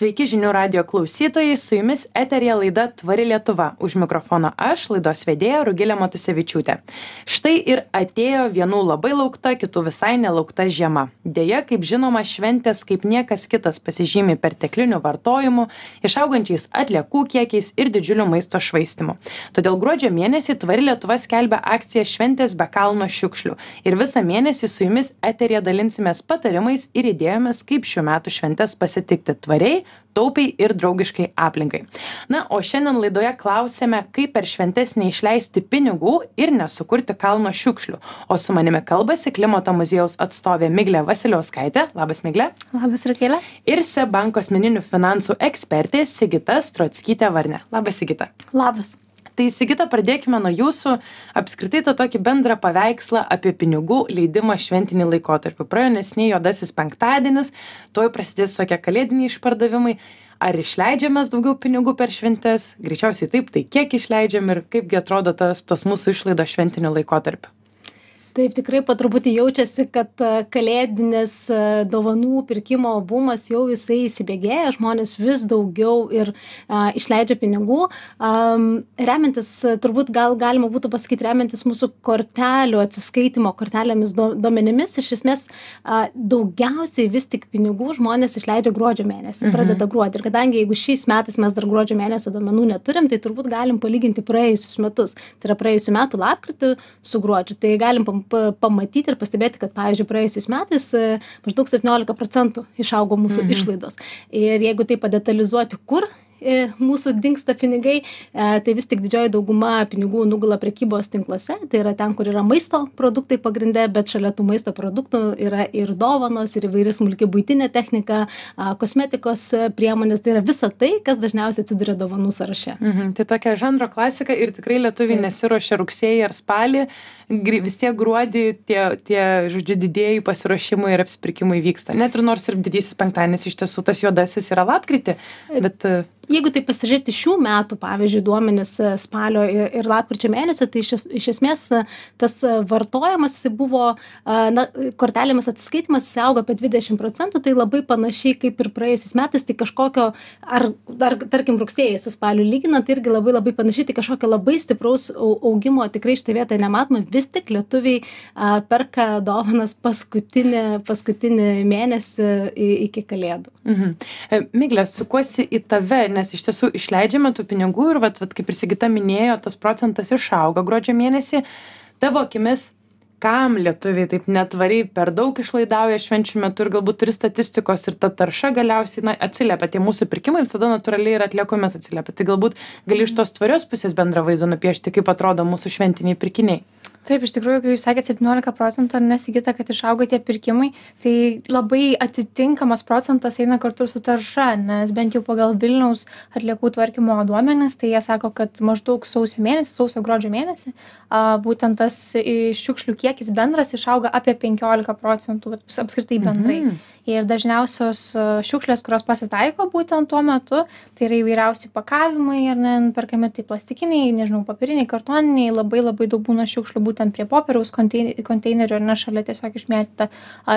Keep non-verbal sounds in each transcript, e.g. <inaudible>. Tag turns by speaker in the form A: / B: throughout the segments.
A: Sveiki žinių radio klausytojai, su jumis eterija laida Tvari Lietuva. Už mikrofono aš, laidos vedėja Rugilė Matusevičiūtė. Štai ir atėjo vienų labai laukta, kitų visai nelaukta žiema. Deja, kaip žinoma, šventės kaip niekas kitas pasižymi pertekliniu vartojimu, išaugančiais atliekų kiekiais ir didžiuliu maisto švaistimu. Todėl gruodžio mėnesį Tvari Lietuva skelbia akciją Šventės be kalno šiukšlių. Ir visą mėnesį su jumis eterija dalinsimės patarimais ir idėjomis, kaip šių metų šventės pasitikti tvariai taupiai ir draugiškai aplinkai. Na, o šiandien laidoje klausėme, kaip per šventes neišleisti pinigų ir nesukurti kalno šiukšlių. O su manimi kalbasi klimato muziejaus atstovė Miglė Vasiliauskaitė. Labas, Miglė.
B: Labas, Rukėlė.
A: Ir SEBanko asmeninių finansų ekspertė Sigita Strotskytė Varne. Labas, Sigita.
B: Labas
A: tai sigita pradėkime nuo jūsų. Apskritai tą tokį bendrą paveikslą apie pinigų leidimą šventinį laikotarpį. Praėjo neseniai juodasis penktadienis tuoj prasidės visokie kalėdiniai išpardavimai. Ar išleidžiam mes daugiau pinigų per šventes? Greičiausiai taip tai kiek išleidžiam ir kaipgi atrodo tas tos mūsų išlaidos šventiniu laikotarpiu
B: taip tikrai po truputį jaučiasi kad e, kalėdinis e, dovanų pirkimo bumas jau jisai įsibėgėja žmonės vis daugiau ir a, išleidžia pinigų. Am, remiantis turbūt gal galima būtų pasakyti remiantis mūsų kortelių atsiskaitimo kortelėmis duomenimis iš esmės a, daugiausiai vis tik pinigų žmonės išleidžia gruodžio mėnesį mhm. pradeda gruodį. Ir kadangi jeigu šiais metais mes dar gruodžio mėnesio duomenų neturim tai turbūt galim palyginti praėjusius metus. Tai yra praėjusių metų lapkritį su gruodžiu. Tai galim pa pamatyti ir pastebėti kad pavyzdžiui praėjusiais metais e, maždaug septyniolika procentų išaugo mūsų mhm. išlaidos ir jeigu taip padetalizuoti kur mūsų dinksta pinigai, e, tai vis tik didžioji dauguma pinigų nugula prekybos tinkluose, tai yra ten, kur yra maisto produktai pagrindė, bet šalia tų maisto produktų yra ir dovanos, ir įvairi smulki būtinė technika, kosmetikos priemonės, tai yra visa tai, kas dažniausiai atsiduria dovanų sąraše.
A: Mhm, tai tokia žanro klasika ir tikrai lietuviai nesiuošia rugsėjai ar spalį, vis tiek gruodį tie, tie žodžiu, didėjai pasiruošimai ir apsipirkimai vyksta. Net ir nors ir didysis penktadienis iš tiesų tas juodasis yra lapkritį, bet
B: jeigu taip pasižiūrėti šių metų pavyzdžiui duomenis e, spalio ir lapkričio mėnesio tai iš, iš esmės e, tas e, vartojimas buvo, na, kortelėmis atsiskaitimas augo apie 20 procentų, tai labai panašiai kaip ir praėjusiais metais, tai kažkokio, ar dar, tarkim, rugsėjai su spaliu lyginant, tai irgi labai labai panašiai, tai kažkokio labai stipraus augimo tikrai šitą vietą nematome, vis tik lietuviai a, perka dovanas paskutinį, paskutinį mėnesį iki kalėdų.
A: Mhm. Miglė, sukuosi į tave, nes iš tiesų išleidžiame tų pinigų ir vat vat kaip ir sigita minėjo tas procentas išauga gruodžio mėnesį. Tavo akimis kam lietuviai taip netvariai per daug išlaidauja švenčių metu ir galbūt turi statistikos ir ta tarša galiausiai na atsiliepia. Tie mūsų pirkimai visada natūraliai ir atliekomis atsiliepia. Tai galbūt gali iš tos tvarios pusės bendrą vaizdą nupiešti kaip atrodo mūsų šventiniai pirkiniai
C: taip iš tikrųjų kai jūs sakėt septyniolika procentų ar ne sigita kad išaugo tie pirkimai tai labai atitinkamas procentas eina kartu su tarša nes bent jau pagal vilniaus atliekų tvarkymo duomenis tai jie sako kad maždaug sausio mėnesį sausio gruodžio mėnesį a būtent tas šiukšlių kiekis bendras išauga apie penkiolika procentų vat apskritai bendrai. Mhm ir dažniausios e, šiukšlės kurios pasitaiko būtent tuo metu tai yra įvairiausi pakavimai ar ne perkami tai plastikiniai nežinau popieriniai kartoniniai labai labai daug būna šiukšlių būtent prie popieriaus kontei konteinerių ar ne šalia tiesiog išmėtyta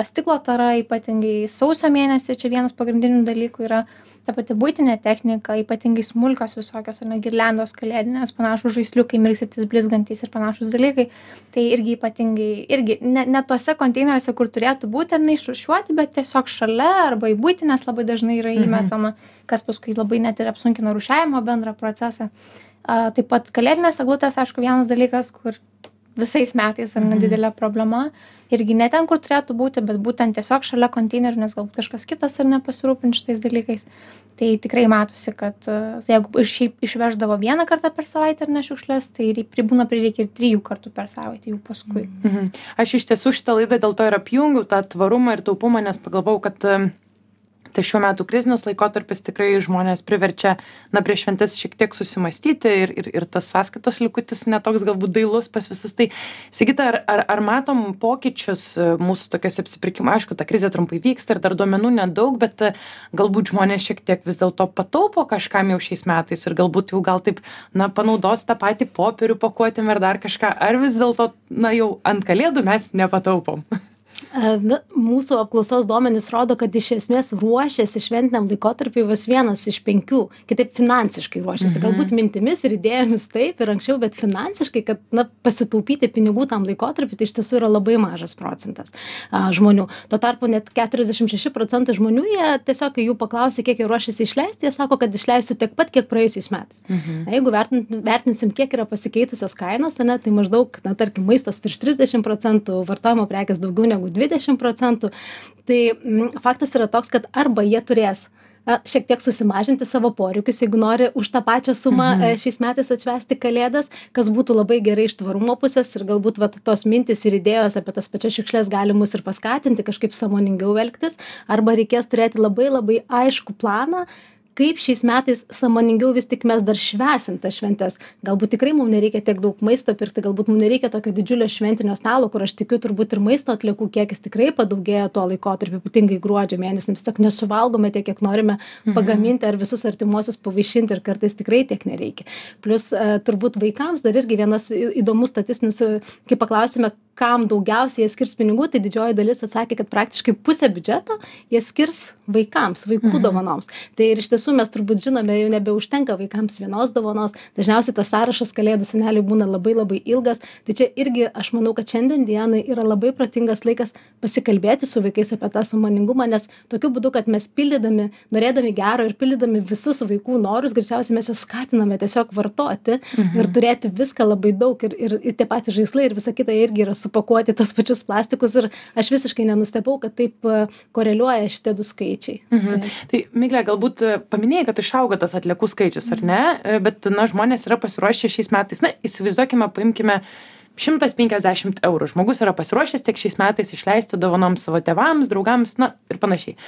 C: stiklo tara ypatingai sausio mėnesį čia vienas pagrindinių dalykų yra ta pati buitinė technika ypatingai smulkios visokios ar ne girliandos kalėdinės panašūs žaisliukai mirksintys blizgantys ir panašūs dalykai. Tai irgi ypatingai irgi ne ne tuose konteineriuose kur turėtų būti ar ne išrūšiuoti bet tiesiog šalia arba į buitines labai dažnai yra mhm. įmetama kas paskui labai net ir apsunkina rūšiavimo bendrą procesą taip pat kalėdinės eglutės aišku vienas dalykas kur visais metais ar ne mhm. didelė problema irgi ne ten kur turėtų būti bet būtent tiesiog šalia konteinerių nes galbūt kažkas kitas ar ne pasirūpins šitais dalykais tai tikrai matosi kad e, jeigu ir šiaip išveždavo vieną kartą per savaitę ar ne šiukšles tai pri būna prireikia ir trijų kartų per savaitę jau paskui
A: mhm. aš iš tiesų šitą laidą dėl to ir apjungiau tą tvarumą ir taupumą nes pagalvojau kad tai šiuo metu krizinis laikotarpis tikrai žmones priverčia na prieš šventes šiek tiek susimąstyti ir ir ir tas sąskaitos likutis ne toks galbūt dailus pas visus. Tai sigita ar ar ar matom pokyčius e, mūsų tokiuose apsipirkimo? Aišku ta krizė trumpai vyksta ir dar duomenų nedaug bet e, galbūt žmonės šiek tiek vis dėlto pataupo kažkam jau šiais metais ir galbūt jau gal taip na panaudos tą patį popierių pakuotėm ar dar kažką. Ar vis dėlto na jau ant kalėdų mes nepataupom <laughs>
B: Na, mūsų apklausos duomenys rodo, kad iš esmės ruošiasi šventiniam laikotarpiu vos vienas iš penkių, kitaip finansiškai ruošiasi, mhm. galbūt mintimis ir idėjomis taip ir anksčiau, bet finansiškai, kad na, pasitaupyti pinigų tam laikotarpiu, tai iš tiesų yra labai mažas procentas a, žmonių. Tuo tarpu net 46 procentai žmonių, jie tiesiog, kai jų paklausė, kiek jie ruošiasi išleisti, jie sako, kad išleisiu tiek pat, kiek praėjusiais metais. Mhm. Na, jeigu vertint, vertinsim, kiek yra pasikeitusios kainos, ne, tai maždaug, na, tarkim, maistas virš 30 procentų, vartojimo prekes daugiau negu 20 dvidešim procentų tai mm, faktas yra toks kad arba jie turės šiek tiek susimažinti savo poreikius jeigu nori už tą pačią sumą mhm. Šiais metais atšvęsti kalėdas kas būtų labai gerai iš tvarumo pusės ir galbūt vat tos mintys ir idėjos apie tas pačias šiukšles gali mus ir paskatinti kažkaip sąmoningiau elgtis arba reikės turėti labai labai aiškų planą kaip šiais metais sąmoningiau vis tik mes dar švęsim tas šventes galbūt tikrai mum nereikia tiek daug maisto pirkti galbūt mum nereikia tokio didžiulio šventinio stalo kur aš tikiu turbūt ir maisto atliekų kiekis tikrai padaugėjo tuo laikotarpiu ypatingai gruodžio mėnesį tiesiog nesuvalgome tiek kiek norime mhm. pagaminti ar visus artimuosius pavaišinti ir kartais tikrai tiek nereikia plius e, turbūt vaikams dar irgi vienas įdomus statistinis e, kai paklausėme kam daugiausiai jie skirs pinigų tai didžioji dalis atsakė kad praktiškai pusę biudžeto jie skirs vaikams vaikų mhm. dovanoms tai ir iš tiesų mes turbūt žinome jau nebeužtenka vaikams vienos dovanos dažniausiai tas sąrašas kalėdų seneliui būna labai labai ilgas tai čia irgi aš manau kad šiandien dienai yra labai protingas laikas pasikalbėti su vaikais apie tą sąmoningumą nes tokiu būdu kad mes pildydami norėdami gero ir pildydami visus vaikų norus greičiausiai mes juos skatiname tiesiog vartoti mhm. ir turėti viską labai daug ir ir ir tie patys žaislai ir visa kita irgi yra supakuoti tuos pačius plastikus ir aš visiškai nenustebau, kad taip e, koreliuoja šitie du skaičiai.
A: Mhm. Tai, tai Miglė, galbūt e, paminėjai, kad išauga tas atliekų skaičius, ar ne? E, bet, na, žmonės yra pasiruošę šiais metais, na, įsivaizduokime, paimkime šimtas penkiasdešimt eurų. Žmogus yra pasiruošęs tiek šiais metais išleisti dovanoms savo tėvams draugams na ir panašiai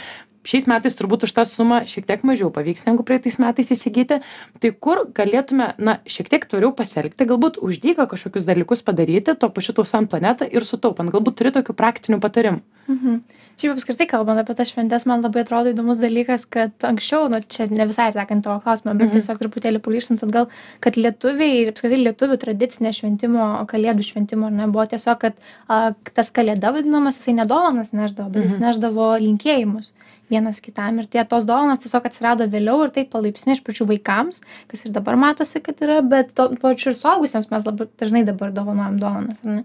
A: šiais metais turbūt už tą sumą šiek tiek mažiau pavyks negu praeitais metais įsigyti. Tai kur galėtume na šiek tiek tvariau pasielgti galbūt už dyką kažkokius dalykus padaryti tuo pačiu tausojant planetą ir sutaupant. Galbūt turi tokių praktinių patarimų.
C: Mhm. Šiaip apskritai kalbant apie tas šventes man labai atrodo įdomus dalykas kad anksčiau nu čia ne visai atsakant tavo klausimą bet
A: mhm.
C: tiesiog truputėlį pagrįžtant atgal kad lietuviai ir apskritai lietuvių tradicinė šventimo kalėdų šventimo ar ne buvo tiesiog kad a, tas kalėda vadinamas jisai ne dovanas nešdavo bet jis
A: Mhm.
C: nešdavo linkėjimus vienas kitam ir tie tos dovanos tiesiog atsirado vėliau ir taip palaipsniui iš pačių vaikams kas ir dabar matosi kad yra bet tuo pačiu ir suaugusiems mes labai dažnai dabar dovanojam dovanas ar ne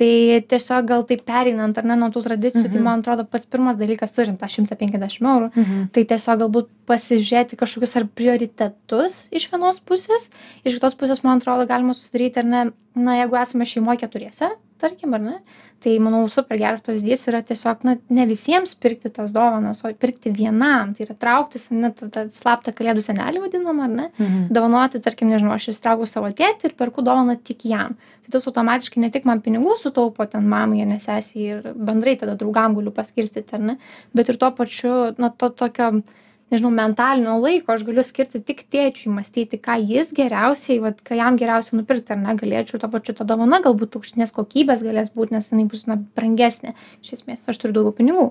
C: tai tiesiog gal taip pereinant ar ne nuo tų tradicijų tai
A: Mhm.
C: man atrodo pats pirmas dalykas turint tą šimtą penkiasdešim eurų tai tiesiog galbūt pasižiūrėti kažkokius ar prioritetus iš vienos pusės iš kitos pusės man atrodo galima susidaryti ar ne na jeigu esame šeimoj keturiese tarkim ar ne tai manau super geras pavyzdys yra tiesiog na ne visiems pirkti tas dovanas o pirkti vienam tai yra trauktis ane tą tą slaptą kalėdų senelį vadinamą ar ne
A: Mhm.
C: dovanoti tarkim nežinau aš išsitraukiau savo tėtį ir perku dovaną tik jam tai tas automatiškai ne tik man pinigų sutaupo ten mamai ane sesei ir bendrai tada draugam galiu paskirstyti ar ne bet ir tuo pačiu na to tokio nežinau mentalinio laiko aš galiu skirti tik tėčiui mąstyti ką jis geriausiai vat ką jam geriausia nupirkti ar ne? Galėčiau tuo pačiu ta dovana galbūt aukštesnės kokybės galės būt nes jinai bus na brangesnė. Iš esmės aš turiu daugiau pinigų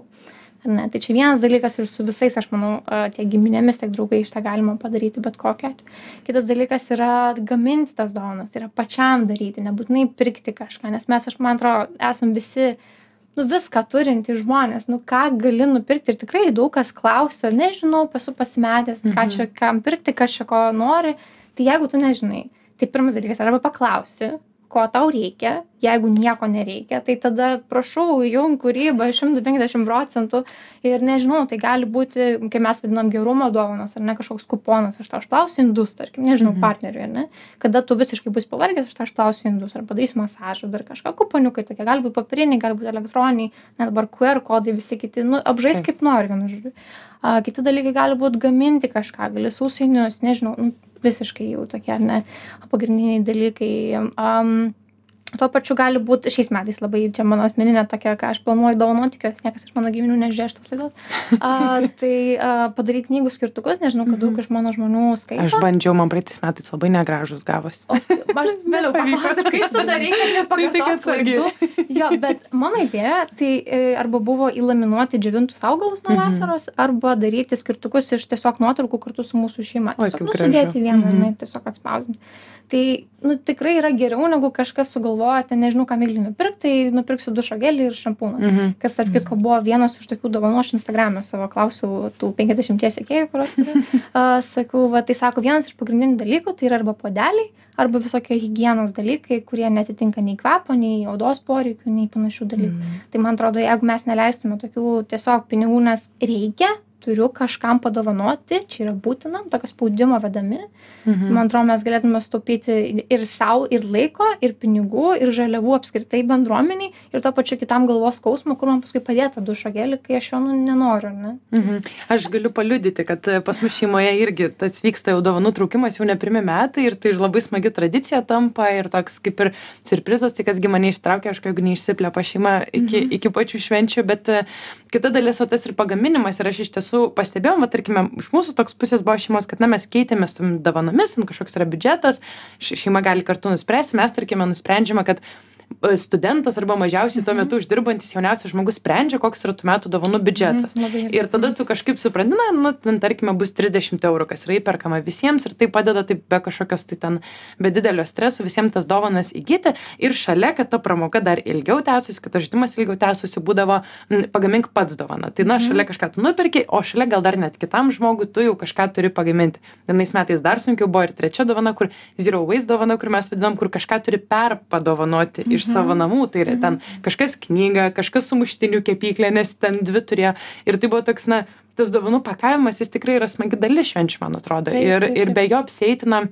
C: ar ne? Tai čia vienas dalykas ir su visais aš manau tiek giminėmis tiek draugais tą galima padaryti bet kokiu atveju. Kitas dalykas yra gaminti tas dovanas tai yra pačiam daryti nebūtinai pirkti kažką nes mes aš man atrodo esam visi nu viską turintys žmonės nu ką gali nupirkti ir tikrai daug kas klausia nežinau esu pasimetęs ką
A: Mhm.
C: čia kam pirkti kas čia ko nori tai jeigu tu nežinai tai pirmas dalykas arba paklausi ko tau reikia jeigu nieko nereikia tai tada prašau įjunk kūrybą šimtu penkiasdešim procentų. Ir nežinau tai gali būti kaip mes vadinam gerumo dovanos ar ne kažkoks kuponas aš tau išplausiu indus tarkim nežinau
A: Mhm.
C: partneriui ar ne? Kada tu visiškai būsi pavargęs aš tau išplausiu indus ar padarysiu masažą dar kažką kuponiukai tokie gali būt popieriniai gali būt elektroniniai net dabar qr kodai visi kiti nu apžaisk kaip nori vienu žodžiu. A kiti dalykai gali būt gaminti kažką gali sausainius nežinau nu visiškai jau tokie ar ne pagrindiniai dalykai. Am tuo pačiu gali būt šiais metais labai čia mano asmeninė tokia ką aš planuoju dovanot tikiuosi niekas iš mano giminių nežiūrės šitos laidos a <laughs> tai a padaryt knygų skirtukus nežinau kad daug iš mano žmonių skaito
A: Aš bandžiau, man praeitais metais labai negražus gavosi.
C: O, aš vėliau paklausiu, kaip tu darai, kad
A: Tai
C: nepakartot klaidų. Jo, bet mano idėja tai e, arba buvo įlaminuoti džiovintus augalus nuo
A: Mhm.
C: vasaros, arba daryti skirtukus iš tiesiog nuotraukų kartu su mūsų šeima. Tiesiog nu, sudėti vieną,
A: Mhm.
C: žinai, tiesiog atspausinti. Tai nu, tikrai yra geriau negu kažkas sugalvoja sugalvojote nežinau ką miglei nupirkt tai nupirksiu dušo gelį ir šampūną.
A: Mhm.
C: kas tarp kitko buvo vienas iš tokių dovanų aš instagrame savo klausiau tų penkiasdešimties sekėjų kuriuos turiu. <laughs> A, sakau va tai sako vienas iš pagrindinių dalykų tai yra arba puodeliai arba visokie higienos dalykai kurie neatitinka nei kvapo nei odos poreikių nei panašių dalykų. Tai man atrodo jeigu mes neleistume tokių tiesiog pinigų nes reikia turiu kažkam padovanoti čia yra būtina tokio spaudimo vedami
A: Mhm.
C: man atrodo mes galėtume sutaupyti ir sau ir laiko ir pinigų ir žaliavų apskritai bendruomenei ir tuo pačiu kitam galvos skausmo kur man paskui padėt tą dušo gelį kai aš jo nu nenoriu ne
A: Mhm. Aš galiu paliudyti, kad e, pas mus šeimoje irgi tas vyksta jau dovanų traukimas jau ne pirmi metai ir tai labai smagi tradicija tampa ir toks kaip ir surprizas, tai kasgi mane ištraukė, aš jeigu neišsiplepa šeima iki,
C: Mhm.
A: iki pačių švenčių, bet e, kita dalis, o tas ir pagaminimas ir aš iš tiesų pastebėjau, va, tarkime, iš mūsų toks pusės buvo šeimos, kad na, mes keitėmės tom dovanomis, kažkoks yra biudžetas, šeima gali kartu nuspręsti, mes tarkime nusprendžiame, kad studentas arba mažiausiai tuo metu uždirbantis jauniausias žmogus sprendžia, koks yra tų metų dovanų biudžetas.
C: Mhm.
A: Ir tada tu kažkaip supranti, na, nu, ten tarkime bus 30 eurų, kas yra įperkama visiems ir tai padeda taip be kažkokios tai ten, be didelio streso visiems tas dovanas įgyti. Ir šalia, kad ta pramoka dar ilgiau tęsiasi, kad tas žaidimas ilgiau tęsiasi, būdavo m, pagamink pats dovaną. Tai na, šalia kažką tu nupirki, o šalia gal dar net kitam žmogui tu jau kažką turi pagaminti. Vienais metais dar sunkiau buvo ir trečia dovana, kur Zero Waste dovana, kur mes vadinam, kur kažką turi perpadovanoti iš savo namų. Tai yra ten kažkas knyga, kažkas sumuštinių kepyklė, nes ten dvi turėjo. Ir tai buvo toks, na, tas dovanų pakavimas, jis tikrai yra smagi dalis švenčių, man atrodo.
C: Taip,
A: ir,
C: taip,
A: ir
C: taip.
A: be jo apseitina.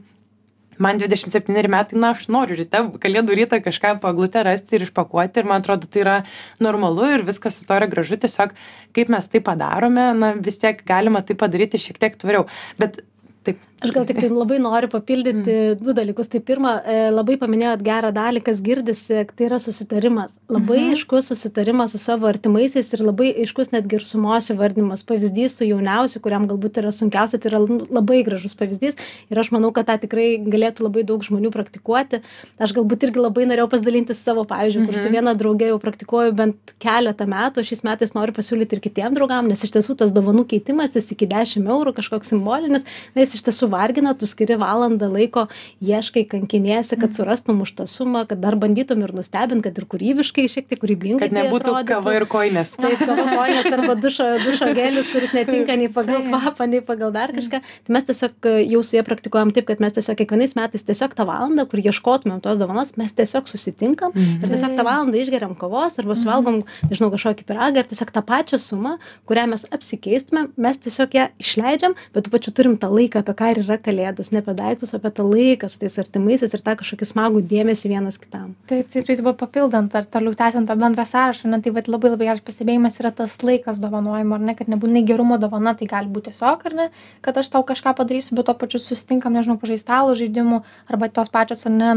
A: Man 27 metai, na, aš noriu ryte, kalėdų rytą kažką paglutę rasti ir išpakuoti ir man atrodo, tai yra normalu ir viskas su to yra gražu, tiesiog kaip mes tai padarome, na, vis tiek galima tai padaryti šiek tiek tvariau. Bet taip.
B: Aš gal tik tai labai noriu papildyti du dalykus. Tai pirma, e, labai paminėjot gerą dalį, kas girdisi, tai yra susitarimas. Labai
C: Mhm.
B: aiškus susitarimas su savo artimaisiais ir labai aiškus netgi ir sumos įvardymas. Pavyzdys su jauniausiu, kuriam galbūt yra sunkiausia, tai yra labai gražus pavyzdys. Ir aš manau, kad tą tikrai galėtų labai daug žmonių praktikuoti. Aš galbūt irgi labai norėjau pasidalinti savo pavyzdžių, kur su
A: Mhm.
B: viena draugė jau praktikuoju bent keletą metų. Šiais metais noriu pasiūlyti ir kitiem draugam, nes iš tiesų tas dovanų keitimasis iki 10 eurų, kažkoks simbolinis, na, jis iš tiesų vargina, tu skiri valandą laiko, ieškai, kankiniesi, kad surastum už tą sumą, kad dar bandytum ir nustebint, kad ir kūrybiškai, šiek tiek kūrybingai.
A: Kad
B: tai
A: nebūtų
B: atrodytų.
A: kava ir koinės.
B: Taip, kava koinės arba dušo, dušo <laughs> gelis, kuris netinka nei pagal kvapą, nei pagal dar kažką. Tai mes tiesiog jau su jie praktikuojam taip, kad mes tiesiog kiekvienais metais tiesiog tą valandą, kur ieškotumėm tos dovanos, mes tiesiog susitinkam
A: Mhm.
B: ir tiesiog tą valandą išgeriam kavos arba suvalgom, nežinau, kažkokį piragą ir tiesiog tą pačią sumą, kurią mes apsikeistumėm, mes tiesiog ją išleidžiam, bet tu pačiu turim tą laiką, apie ką ir yra kalėdas, ne apie daiktus, o apie tą laiką su tais artimaisiais ir tą kažkokį smagų dėmesį vienas kitam.
C: taip taip tai dabar papildant ar toliau tęsiant tą bendrą sąrašą na tai vat labai labai geras pastebėjimas yra tas laikas dovanojimo ar ne kad nebūtinai gerumo dovana tai gali būt tiesiog ar ne kad aš tau kažką padarysiu bet tuo pačiu susitinkam nežinau pažaist stalo žaidimų arba tos pačios ar ne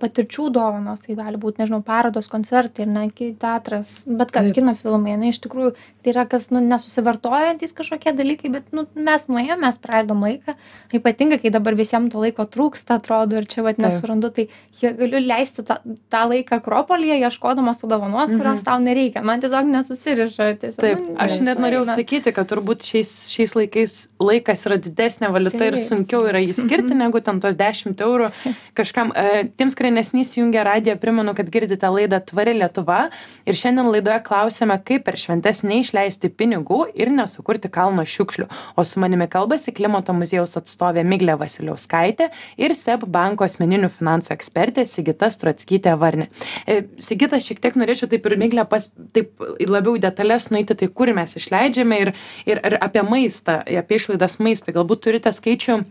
C: patirčių dovanos tai gali būt nežinau parodos koncertai ar ne teatras bet kas
B: Taip.
C: kino filmai ane iš tikrųjų tai yra kas nu nesusivartojantys kažkokie dalykai bet nu mes nuėjom mes praleidom laiką ypatingai kai dabar visiem to laiko trūksta atrodo ir čia vat nesurandu tai jie galiu leisti tą tą laiką akropolyje ieškodamas tų dovanos kurios
A: Mhm.
C: tau nereikia man tiesiog nesusiriša tiesiog
A: Taip,
C: nu,
A: aš net norėjau
C: nesueina.
A: sakyti, kad turbūt šiais, šiais laikais laikas yra didesnė valiuta ir
C: Taip.
A: sunkiau yra jį skirti <laughs> negu ten tos 10 eurų kažkam. E, Tiems, kurie nesnys jungia radiją, primenu, kad girdite laidą Tvari Lietuva ir šiandien laidoje klausėme, kaip per šventes neišleisti pinigų ir nesukurti kalno šiukšlių. O su manimi kalbasi klimato muziejaus atstovė Miglė Vasiliauskaitė ir SEB banko asmeninių finansų ekspertė Sigita Struatskytė Varnė. E, Sigita, šiek tiek norėčiau taip ir Miglė pas, taip labiau į detalės nueiti, tai kur mes išleidžiame ir, ir, ir apie maistą, apie išlaidas maistui. Galbūt turite skaičių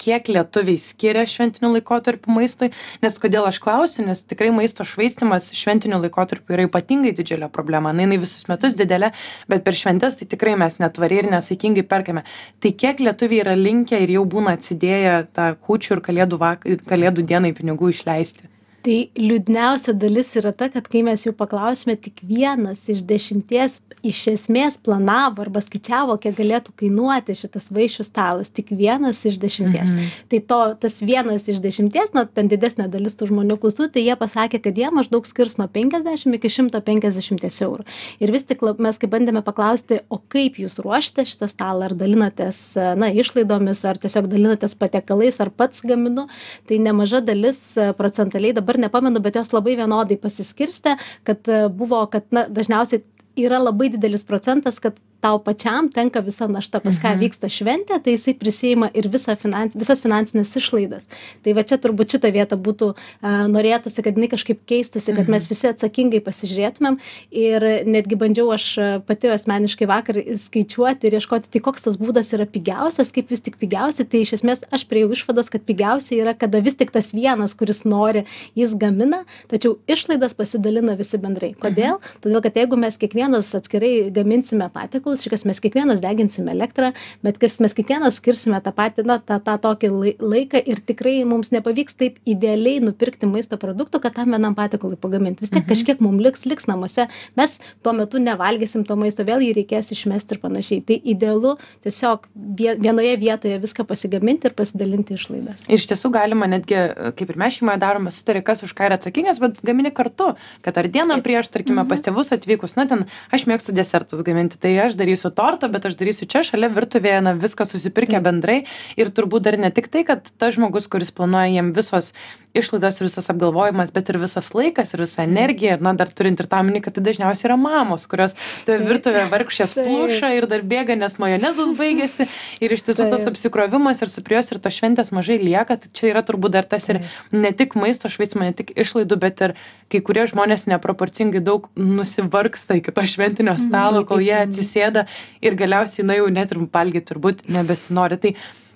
A: kiek lietuviai skiria šventiniu laikotarpiu maistui, nes kodėl aš klausiu, nes tikrai maisto švaistimas šventiniu laikotarpiu yra ypatingai didžiulė problema. Na, jinai visus metus didelė, bet per šventes tai tikrai mes netvariai ir nesaikingai perkame. Tai kiek lietuviai yra linkę ir jau būna atsidėję tą kūčių ir kalėdų, vak... kalėdų dienai pinigų išleisti?
B: Tai liūdniausia dalis yra ta, kad kai mes jų paklausime, tik vienas iš dešimties iš esmės planavo arba skaičiavo, kiek galėtų kainuoti šitas vaišių stalas. Tik vienas iš dešimties.
A: Mhm.
B: Tai to, tas vienas iš dešimties, na, ten didesnė dalis tų žmonių klausų, tai jie pasakė, kad jie maždaug skirs nuo 50 iki 150 eurų. Ir vis tik mes kai bandėme paklausti, o kaip jūs ruošite šitą stalą, ar dalinatės, na, išlaidomis, ar tiesiog dalinatės patiekalais, ar pats gaminu, tai nemaža dalis procentaliai dabar dabar nepamenu bet jos labai vienodai pasiskirstė kad buvo kad na dažniausiai yra labai didelis procentas kad tau pačiam tenka visa našta. Pas ką
A: Mhm.
B: vyksta šventė tai jisai prisiima ir visą finans visas finansines išlaidas. Tai va čia turbūt šitą vietą būtų a, norėtųsi kad jinai kažkaip keistųsi kad mes visi atsakingai pasižiūrėtumėm. Ir netgi bandžiau aš pati asmeniškai vakar skaičiuoti ir ieškoti tai koks tas būdas yra pigiausias kaip vis tik pigiausiai tai iš esmės aš priėjau išvados kad pigiausia yra kada vis tik tas vienas kuris nori jis gamina tačiau išlaidas pasidalina visi bendrai. Kodėl? Todėl kad jeigu mes kiekvienas atskirai gaminsime patiekalus reiškias mes kiekvienas deginsime elektrą bet kas mes kiekvienas skirsime tą patį na tą tą tokį lai laiką ir tikrai mums nepavyks taip idealiai nupirkti maisto produktų kad tam vienam patiekalui pagamint. Vis tiek kažkiek mum liks liks namuose. Mes tuo metu nevalgysim to maisto vėl jį reikės išmesti ir panašiai. Tai idealu tiesiog vie vienoje vietoje viską pasigaminti ir pasidalinti išlaidas.
A: Ir iš tiesų galima netgi, kaip ir mes šeimoje darome, sutari, kas už ką yra atsakingas, bet gamini kartu, kad ar dieną prieš, tarkime, pas tėvus atvykus, na ten, aš mėgstu desertus gaminti, tai aš darysiu tortą, bet aš darysiu čia šalia virtuvėje, na viską susipirkę bendrai. Ir turbūt dar ne tik tai, kad tas žmogus, kuris planuoja jiem visos išlaidos ir visas apgalvojimas, bet ir visas laikas ir visa energija, ir, na dar turint ir tą minį, kad tai dažniausiai yra mamos, kurios toje virtuvėje vargšės pluša ir dar bėga, nes majonezas baigėsi. Ir iš tiesų tas apsikrovimas ir su prie jos ir tos šventės mažai lieka, tai čia yra turbūt dar tas ir ne tik maisto švaistimo, ne tik išlaidų, bet ir kai kurie žmonės neproporcingai daug nusivargsta iki to šventinio stalo, kol jie atsisėda ir galiausiai, na jau net ir valgyti turbūt nebesinori. Tai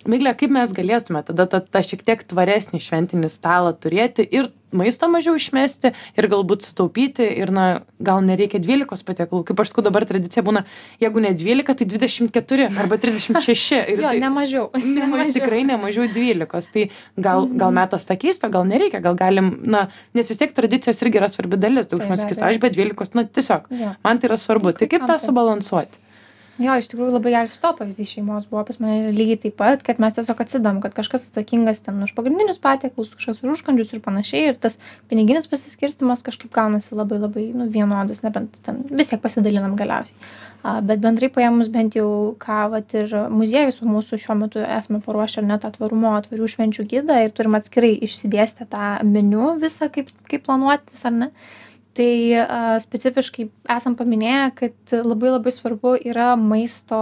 A: Miglė, kaip mes galėtume tada tą, tą šiek tiek tvaresnį šventinį stalą turėti ir maisto mažiau išmesti ir galbūt sutaupyti ir, na, gal nereikia 12 patiekalų. Kaip aš sakau, dabar tradicija būna, jeigu ne 12, tai 24 arba 36. <laughs> Ir
C: Jo,
A: tai,
C: ne mažiau. <laughs> <laughs>
A: ne, ma- tikrai ne mažiau 12. Tai gal, gal metas tą keisto, gal nereikia, gal galim, na, nes vis tiek tradicijos irgi yra svarbi dalis. Daug žmonių sakys, aš be 12, na, tiesiog,
C: Jo.
A: man tai yra svarbu. Tai kaip tą
C: tai?
A: subalansuoti?
C: Jo, iš tikrųjų labai geras to pavyzdys šeimos buvo pas mane lygiai taip pat, kad mes tiesiog atsidam, kad kažkas atsakingas ten už pagrindinius patiekalus, kažkas už užkandžius ir panašiai. Ir tas piniginis pasiskirstimas kažkaip gaunasi labai labai nu, vienodas, nebent ten vis tiek pasidalinam galiausiai. A, bet bendrai paėmus bent jau, ką vat, ir muziejus mūsų šiuo metu esame paruošę ar net atvarumo atvarių švenčių gydą ir turim atskirai išsidėstę tą meniu visą, kaip, kaip planuotis ar ne. Tai specifiškai esam paminėję, kad labai labai svarbu yra maisto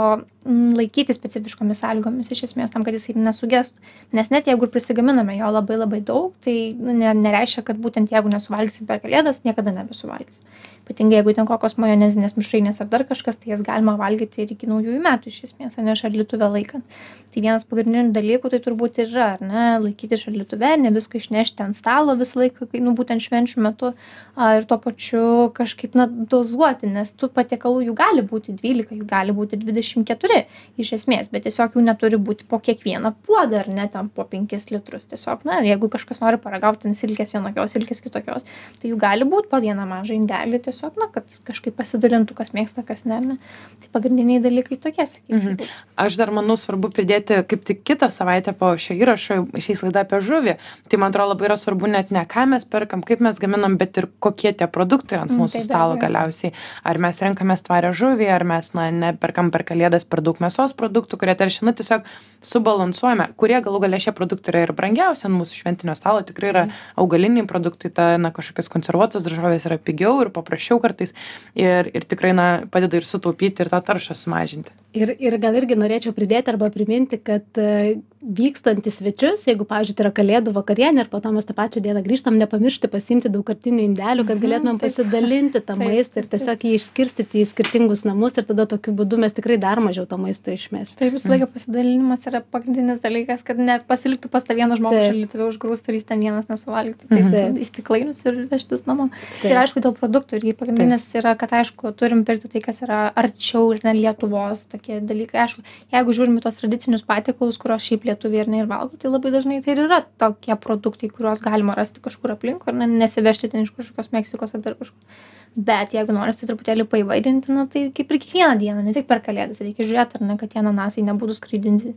C: laikyti specifiškomis sąlygomis iš esmės tam, kad jisai nesugestų. Nes net jeigu ir prisigaminame jo labai labai daug, tai nu, ne, nereiškia, kad būtent jeigu nesuvalgysi per kalėdas, niekada nebesuvalgysi. Ypatingai jeigu ten kokios majonezinės mišrainės ar dar kažkas, tai jas galima valgyti ir iki naujųjų metų iš esmės, ne šaldytuve laikant. Tai vienas pagrindinių dalykų tai turbūt ir yra, ar ne, laikyti šaldytuve, ne viską išnešti ant stalo visą laiką, kai, nu, būtent švenčių metu a, ir tuo pačiu kažkaip, na, dozuoti, nes tų patiekalų jų gali būti 12, jų gali būti 24 iš esmės, bet tiesiog jų neturi būti po kiekvieną puodą, ar ne, ten po 5 litrus. Tiesiog, na, jeigu kažkas nori paragauti ten silkės vienokios, silkės kitokios, tai jų gali būti po vieną mažą indelį, tiesiog, na, kad kažkaip pasidalintų, kas mėgsta, kas ne. ne. Tai pagrindiniai dalykai tokie, sakyčiau.
A: Mhm. Aš dar manau svarbu pridėti, kaip tik kitą savaitę po šio įrašo išeis laida apie žuvį. Tai man atrodo labai yra svarbu net ne ką mes perkam, kaip mes gaminam, bet ir kokie tie produktai ant
C: Mm,
A: mūsų
C: tai
A: stalo
C: abejo.
A: galiausiai. Ar mes renkamės tvarę žuvį, ar mes, na, neperkam per kalėdas per daug mėsos produktų, kurie teršia, na, tiesiog subalansuojame, kurie galų galia šie produktai yra ir brangiausi ant mūsų šventinio stalo, tikrai yra augaliniai produktai, ta, na, kažkokios konservuotos daržovės yra pigiau ir paprasčiau kartais ir, ir tikrai, na, padeda ir sutaupyti ir tą taršą sumažinti.
B: Ir, ir gal irgi norėčiau pridėti arba priminti, kad e, vykstant į svečius, jeigu, pavyzdžiui, tai yra kalėdų vakarienė ir po to mes tą pačią dieną grįžtam, nepamiršti pasimti daugkartinių indelių, kad
C: Mhm,
B: galėtumėm
C: taip.
B: pasidalinti tą
C: Taip,
B: maistą ir
C: taip,
B: tiesiog jį išskirstyti į skirtingus namus ir tada tokiu būdu mes tikrai dar mažiau to maisto išmesime.
C: Taip, visą laiką pasidalinimas yra pagrindinis dalykas, kad nepasiliktų pas tą vieną žmogų
B: Taip.
C: šaldytuvę užgrūsti ir jis ten vienas nesuvalgytų. Taip,
B: Mhm.
C: mhm. į stiklainius ir vežtis namo.
B: Taip.
C: Ir aišku, dėl produktų irgi pagrindinis yra, kad aišku, turim pirkti tai, kas yra arčiau ir ne Lietuvos tokie dalykai. Aišku, jeigu žiūrim į tos tradicinius patiekalus, kuriuos šiaip lietuviai ir ne ir valgo, tai labai dažnai tai ir yra tokie produktai, kuriuos galima rasti kažkur aplink ir ne, nesivežti ten iš kažkokios Meksikos ar dar kažkur. Bet jeigu norisi truputėlį paivairinti, na, tai kaip ir kiekvieną dieną, ne tik per kalėdas, reikia žiūrėti, ar ne, kad tie ananasai nebūtų skraidinti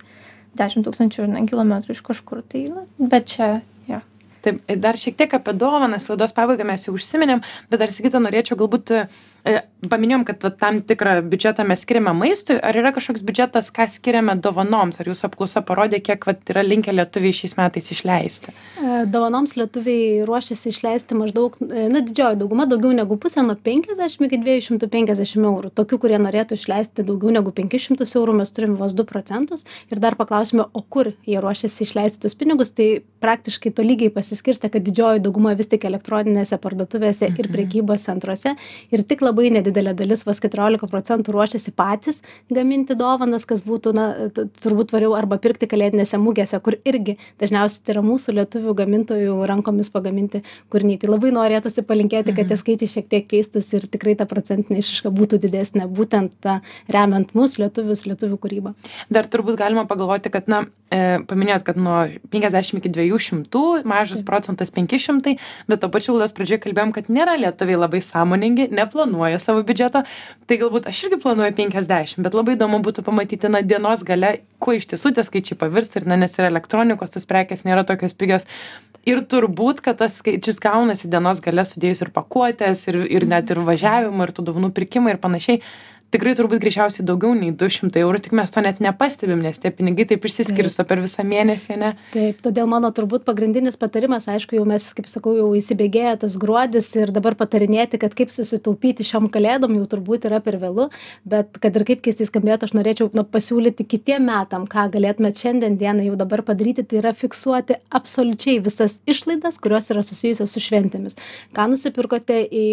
C: 10 tūkstančių ne, kilometrų iš kažkur. Tai, na, bet čia.
A: Taip, dar šiek tiek apie dovanas, laidos pabaigą mes jau užsiminėm, bet dar sakyti norėčiau galbūt E, paminėjom, kad tam tikrą biudžetą mes skiriame maistui, ar yra kažkoks biudžetas, ką skiriame dovanoms, ar jūsų apklausa parodė, kiek va, yra linkę lietuviai šiais metais išleisti?
B: E, dovanoms lietuviai ruošiasi išleisti maždaug, e, na, didžioji dauguma, daugiau negu pusė, nuo 50 iki 250 eurų. Tokių, kurie norėtų išleisti daugiau negu 500 eurų, mes turime vos 2 procentus. Ir dar paklausime, o kur jie ruošiasi išleisti tus pinigus, tai praktiškai to lygiai pasiskirsta, kad didžioji dauguma vis tik elektroninėse parduotuvėse ir
A: Mhm.
B: prekybos centruose. Ir tik labai nedidelė dalis, vos 14 procentų ruošiasi patys gaminti dovanas, kas būtų, na, turbūt tvariau arba pirkti kalėdinėse mūgėse, kur irgi dažniausiai tai yra mūsų lietuvių gamintojų rankomis pagaminti kūriniai. Tai labai norėtųsi palinkėti, kad tie skaičiai šiek tiek keistųsi ir tikrai ta procentinė išiška būtų didesnė, būtent ta, remiant mus, lietuvius, lietuvių kūrybą.
A: Dar turbūt galima pagalvoti, kad, na, e, paminėjot, kad nuo 50 iki 200, mažas procentas 500, bet to pačiu laidos pradžioje kalbėjom, kad nėra lietuviai labai sąmoningi, neplanuoja savo biudžeto, tai galbūt aš irgi planuoju 50, bet labai įdomu būtų pamatyti, na, dienos gale, kuo iš tiesų tie skaičiai pavirsta ir, na, nes yra elektronikos, tos prekės nėra tokios pigios. Ir turbūt, kad tas skaičius gaunasi dienos gale sudėjus ir pakuotės, ir, ir net ir važiavimą, ir tų dovanų pirkimą ir panašiai. Tikrai turbūt greičiausiai daugiau nei 200 eurų, tik mes to net nepastebim, nes tie pinigai taip išsiskirsto per visą mėnesį, ne?
B: Taip, todėl mano turbūt pagrindinis patarimas, aišku, jau mes, kaip sakau, jau įsibėgėję tas gruodis ir dabar patarinėti, kad kaip susitaupyti šiom kalėdom jau turbūt yra per vėlų, bet kad ir kaip keistai skambėtų, aš norėčiau nu, pasiūlyti kitiem metam, ką galėtumėte šiandien dieną jau dabar padaryti, tai yra fiksuoti absoliučiai visas išlaidas, kurios yra susijusios su šventėmis. Ką nusipirkote į,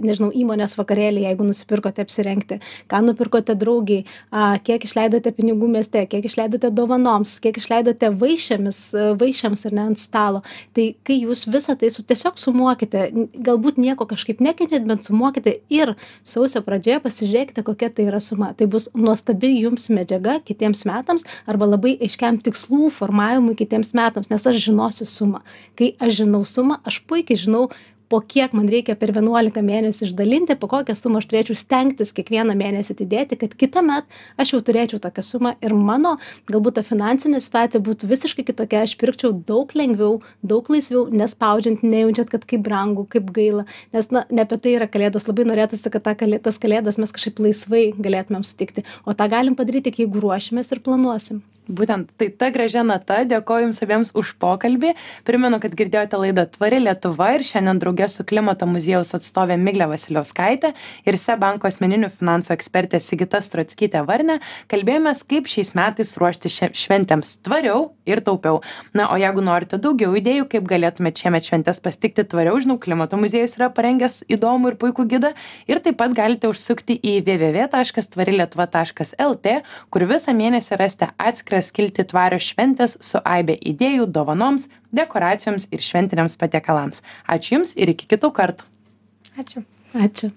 B: nežinau, įmonės vakarėlį, jeigu nusipirkote apsirengti, ką nupirkote draugiai, a, kiek išleidote pinigų mieste, kiek išleidote dovanoms, kiek išleidote vaišėmis, a, vaišėms ar ne ant stalo. Tai kai jūs visą tai su, tiesiog sumuokite, galbūt nieko kažkaip nekenčiat, bet sumuokite ir sausio pradžioje pasižiūrėkite, kokia tai yra suma. Tai bus nuostabi jums medžiaga kitiems metams arba labai aiškiam tikslų formavimui kitiems metams, nes aš žinosiu sumą. Kai aš žinau sumą, aš puikiai žinau, po kiek man reikia per 11 mėnesių išdalinti, po kokią sumą aš turėčiau stengtis kiekvieną mėnesį atidėti, kad kitą metą aš jau turėčiau tokią sumą ir mano galbūt ta finansinė situacija būtų visiškai kitokia, aš pirkčiau daug lengviau, daug laisviau, nespaudžiant, nejaučiant, kad kaip brangu, kaip gaila, nes na, ne apie tai yra kalėdos, labai norėtųsi, kad ta kalė, tas kalėdas mes kažkaip laisvai galėtumėm sutikti, o tą galim padaryti, tik jeigu ruošimės ir planuosim.
A: Būtent tai ta gražia nata, dėkoju Jums abiems už pokalbį. Primenu, kad girdėjote laidą Tvari Lietuva ir šiandien draugė su klimato muziejaus atstovė Miglė Vasiliauskaitė ir SE banko asmeninių finansų ekspertė Sigita Stratskytė Varne kalbėjomės, kaip šiais metais ruošti šia- šventėms tvariau ir taupiau. Na, o jeigu norite daugiau idėjų, kaip galėtumėte šiemet šventės pasitikti tvariau, žinau, klimato muziejus yra parengęs įdomų ir puikų gidą ir taip pat galite užsukti į www.tvarilietuva.lt, kur visą mėnesį rasite atskirą skilti tvarios šventės su aibė idėjų, dovanoms, dekoracijoms ir šventiniams patiekalams. Ačiū Jums ir iki kitų kartų.
C: Ačiū.
B: Ačiū.